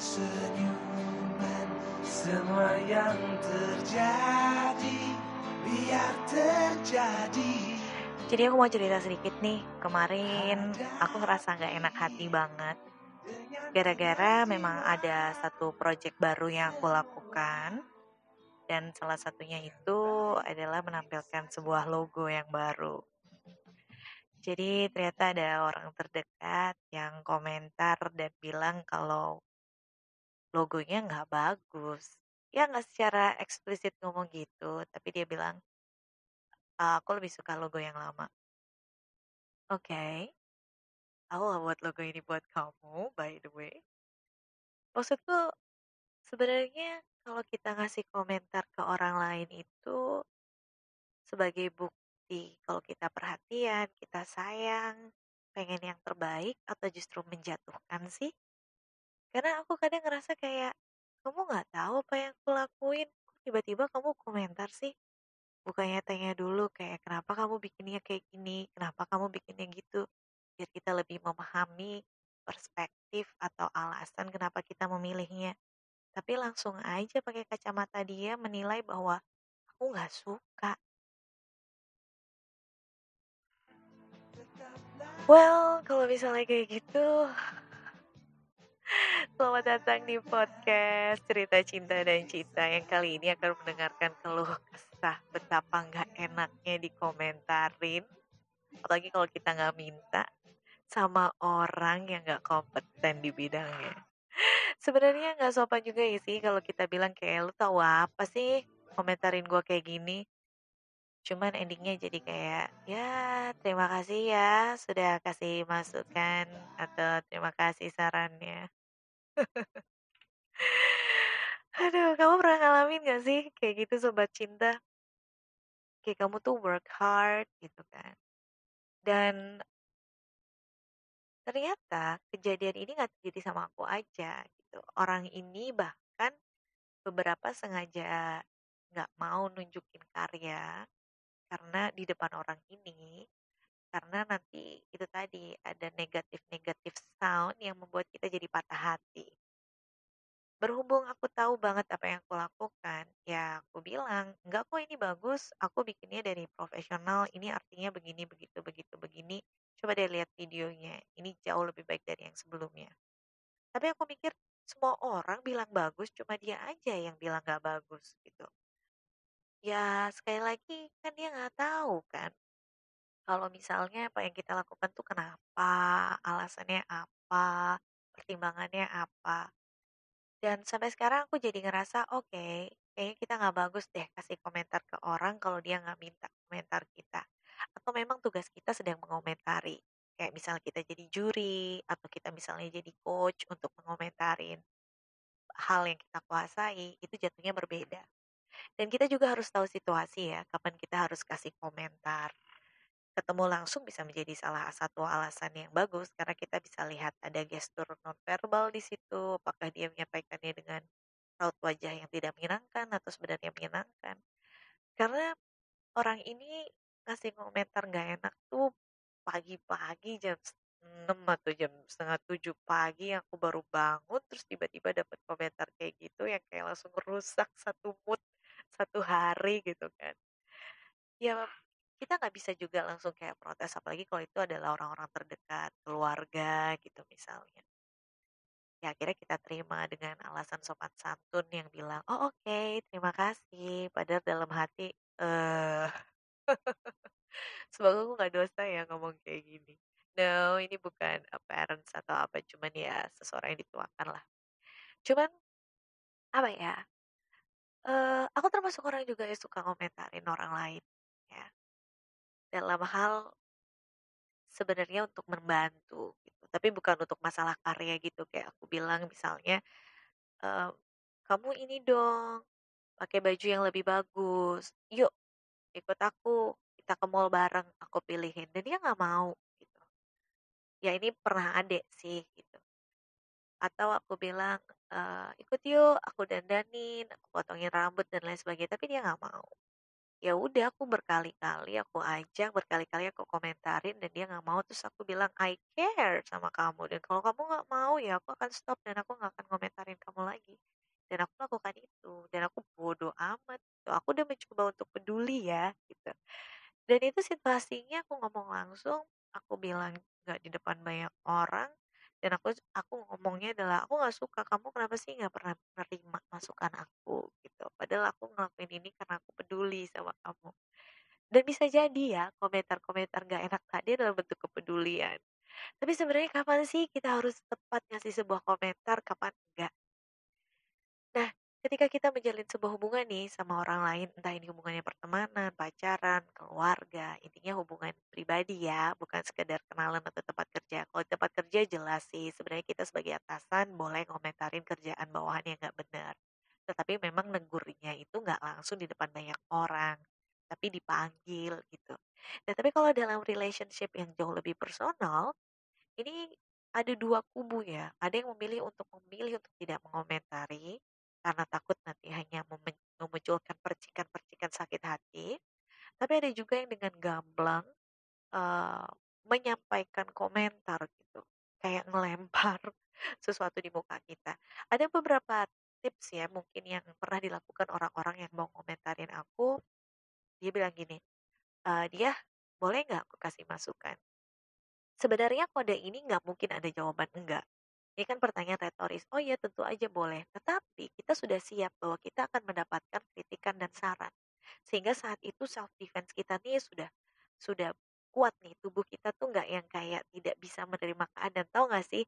senyuman Semua yang terjadi Biar terjadi. Jadi aku mau cerita sedikit nih Kemarin aku ngerasa gak enak hati banget. Gara-gara memang ada satu project baru yang aku lakukan Dan salah satunya itu adalah menampilkan sebuah logo yang baru. Jadi ternyata ada orang terdekat yang komentar dan bilang kalau logonya nggak bagus. Ya nggak secara eksplisit ngomong gitu, tapi dia bilang, "Ah, aku lebih suka logo yang lama. Oke, aku nggak buat logo ini buat kamu, by the way. Maksudku, sebenarnya kalau kita ngasih komentar ke orang lain itu sebagai bukti kalau kita perhatian, kita sayang, pengen yang terbaik, atau justru menjatuhkan sih? Karena aku kadang ngerasa kayak, kamu nggak tahu apa yang aku lakuin, tiba-tiba kamu komentar sih? Bukannya tanya dulu kayak kenapa kamu bikinnya kayak gini, kenapa kamu bikinnya gitu, biar kita lebih memahami perspektif atau alasan kenapa kita memilihnya. Tapi langsung aja pakai kacamata dia menilai bahwa aku nggak suka. Well, kalau misalnya kayak gitu, selamat datang di podcast Cerita Cinta dan Cinta yang kali ini akan mendengarkan keluh kesah betapa nggak enaknya dikomentarin. Apalagi kalau kita nggak minta sama orang yang nggak kompeten di bidangnya. Sebenarnya nggak sopan juga ya sih kalau kita bilang kayak lu tahu apa sih komentarin gua kayak gini. Cuman endingnya jadi kayak ya terima kasih ya sudah kasih masukan atau terima kasih sarannya. Aduh, kamu pernah ngalamin gak sih kayak gitu sobat cinta? Kayak kamu tuh work hard gitu kan. Dan ternyata kejadian ini gak terjadi sama aku aja gitu. Orang ini bahkan beberapa sengaja nggak mau nunjukin karya karena di depan orang ini karena nanti itu tadi ada negatif-negatif sound yang membuat kita jadi patah hati. Berhubung aku tahu banget apa yang aku lakukan, ya aku bilang, enggak kok ini bagus, aku bikinnya dari profesional, ini artinya begini, begitu, begitu, begini. Coba deh lihat videonya, ini jauh lebih baik dari yang sebelumnya. Tapi aku mikir, semua orang bilang bagus, cuma dia aja yang bilang gak bagus gitu. Ya sekali lagi kan dia nggak tahu kan kalau misalnya apa yang kita lakukan tuh kenapa, alasannya apa, pertimbangannya apa. Dan sampai sekarang aku jadi ngerasa oke, kayaknya kita nggak bagus deh kasih komentar ke orang kalau dia nggak minta komentar kita. Atau memang tugas kita sedang mengomentari. Kayak misalnya kita jadi juri, atau kita misalnya jadi coach untuk mengomentarin hal yang kita kuasai, itu jatuhnya berbeda. Dan kita juga harus tahu situasi ya, kapan kita harus kasih komentar. Ketemu langsung bisa menjadi salah satu alasan yang bagus karena kita bisa lihat ada gestur nonverbal di situ, apakah dia menyampaikannya dengan raut wajah yang tidak menyenangkan atau sebenarnya menyenangkan. Karena orang ini ngasih komentar nggak enak tuh pagi-pagi jam 6 atau jam setengah 7 pagi aku baru bangun terus tiba-tiba dapat komentar kayak gitu yang kayak langsung rusak satu mood satu hari gitu kan. Ya kita nggak bisa juga langsung kayak protes apalagi kalau itu adalah orang-orang terdekat, keluarga gitu misalnya. Ya akhirnya kita terima dengan alasan sopan santun yang bilang, "Oh oke, terima kasih." Padahal dalam hati, eh semoga aku nggak dosa ya ngomong kayak gini. No, ini bukan parents atau apa, cuman ya seseorang yang dituakan lah. Cuman apa ya? eh aku termasuk orang juga yang suka ngomentarin orang lain. Dalam hal sebenarnya untuk membantu gitu. Tapi bukan untuk masalah karya gitu kayak aku bilang misalnya eee, "Kamu ini dong, pakai baju yang lebih bagus. Yuk ikut aku, kita ke mall bareng, aku pilihin." Dan dia nggak mau gitu. Ya ini pernah ada sih gitu. Atau aku bilang, eee, "Ikut yuk, aku dandanin, aku potongin rambut dan lain sebagainya." Tapi dia nggak mau. Ya udah aku berkali-kali aku ajak, berkali-kali aku komentarin dan dia nggak mau, terus aku bilang, "I care sama kamu dan kalau kamu nggak mau ya aku akan stop dan aku nggak akan komentarin kamu lagi." Dan aku lakukan itu, dan aku bodoh amat gitu, aku udah mencoba untuk peduli ya, gitu. Dan itu situasinya aku ngomong langsung, aku bilang nggak di depan banyak orang, dan aku aku ngomongnya adalah, "Aku nggak suka, kamu kenapa sih nggak pernah menerima masukan aku?" Gitu. Padahal aku ngelakuin ini karena aku peduli sama kamu. Dan bisa jadi ya, komentar-komentar nggak enak tadi adalah bentuk kepedulian. Tapi sebenarnya kapan sih kita harus tepat ngasih sebuah komentar, kapan enggak? Nah, ketika kita menjalin sebuah hubungan nih sama orang lain, entah ini hubungannya pertemanan, pacaran, keluarga, intinya hubungan pribadi ya, bukan sekedar kenalan atau tempat kerja. Kalau tempat kerja jelas sih, sebenarnya kita sebagai atasan boleh ngomentarin kerjaan bawahan yang nggak benar. Tetapi memang negurnya itu nggak langsung di depan banyak orang, tapi dipanggil gitu. Nah, tapi kalau dalam relationship yang jauh lebih personal, ini ada dua kubu ya. Ada yang memilih untuk memilih untuk tidak mengomentari, karena takut nanti hanya memunculkan percikan-percikan sakit hati. Tapi ada juga yang dengan gamblang uh, menyampaikan komentar gitu, kayak ngelempar sesuatu di muka kita. Ada beberapa tips ya mungkin yang pernah dilakukan orang-orang yang mau komentarin aku. Dia bilang gini, e, dia boleh nggak aku kasih masukan? Sebenarnya kode ini nggak mungkin ada jawaban enggak. Ini kan pertanyaan retoris. Oh iya tentu aja boleh. Tetapi kita sudah siap bahwa kita akan mendapatkan kritikan dan saran. Sehingga saat itu self defense kita nih sudah sudah kuat nih tubuh kita tuh nggak yang kayak tidak bisa menerima keadaan tahu nggak sih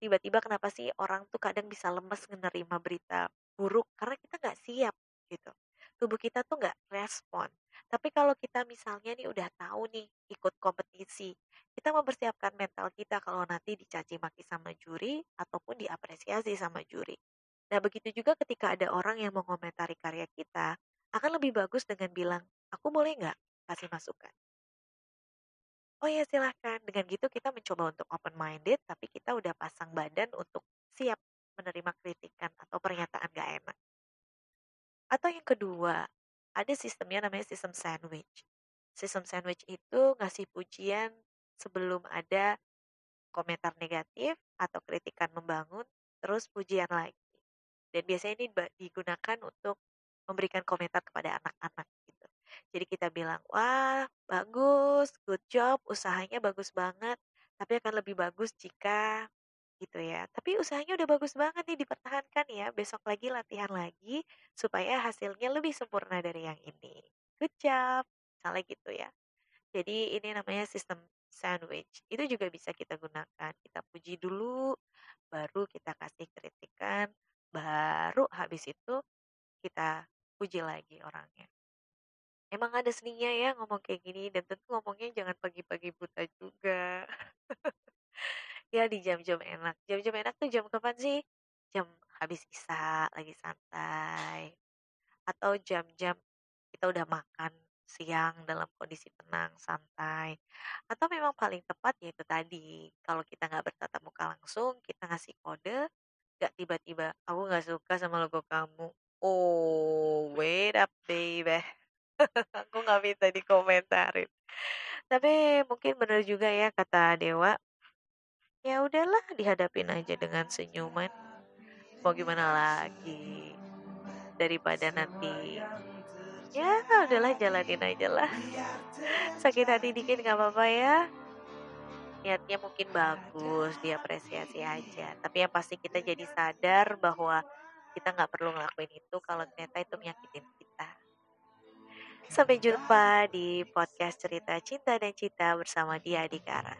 tiba-tiba kenapa sih orang tuh kadang bisa lemes menerima berita buruk karena kita nggak siap gitu tubuh kita tuh nggak respon tapi kalau kita misalnya nih udah tahu nih ikut kompetisi kita mempersiapkan mental kita kalau nanti dicaci maki sama juri ataupun diapresiasi sama juri. Nah, begitu juga ketika ada orang yang mengomentari karya kita, akan lebih bagus dengan bilang, aku boleh nggak kasih masukan? Oh ya silahkan. Dengan gitu kita mencoba untuk open minded, tapi kita udah pasang badan untuk siap menerima kritikan atau pernyataan gak enak. Atau yang kedua, ada sistemnya namanya sistem sandwich. Sistem sandwich itu ngasih pujian sebelum ada komentar negatif atau kritikan membangun, terus pujian lagi. Dan biasanya ini digunakan untuk memberikan komentar kepada anak-anak gitu. Jadi kita bilang, wah bagus, good job, usahanya bagus banget, tapi akan lebih bagus jika gitu ya. Tapi usahanya udah bagus banget nih dipertahankan ya, besok lagi latihan lagi supaya hasilnya lebih sempurna dari yang ini. Good job, misalnya gitu ya. Jadi ini namanya sistem sandwich. Itu juga bisa kita gunakan. Kita puji dulu, baru kita kasih kritikan, baru habis itu kita puji lagi orangnya. Emang ada seninya ya ngomong kayak gini dan tentu ngomongnya jangan pagi-pagi buta juga. ya di jam-jam enak. Jam-jam enak tuh jam kapan sih? Jam habis isa lagi santai. Atau jam-jam kita udah makan siang dalam kondisi tenang, santai. Atau memang paling tepat yaitu tadi, kalau kita nggak bertatap muka langsung, kita ngasih kode, nggak tiba-tiba, aku nggak suka sama logo kamu. Oh, wait up, baby. aku nggak minta dikomentarin. Tapi mungkin benar juga ya kata Dewa. Ya udahlah, dihadapin aja dengan senyuman. Mau gimana lagi? Daripada nanti ya udahlah jalanin aja lah sakit hati dikit nggak apa-apa ya niatnya mungkin bagus diapresiasi aja tapi yang pasti kita jadi sadar bahwa kita nggak perlu ngelakuin itu kalau ternyata itu menyakitin kita sampai jumpa di podcast cerita cinta dan cinta bersama dia Adikara.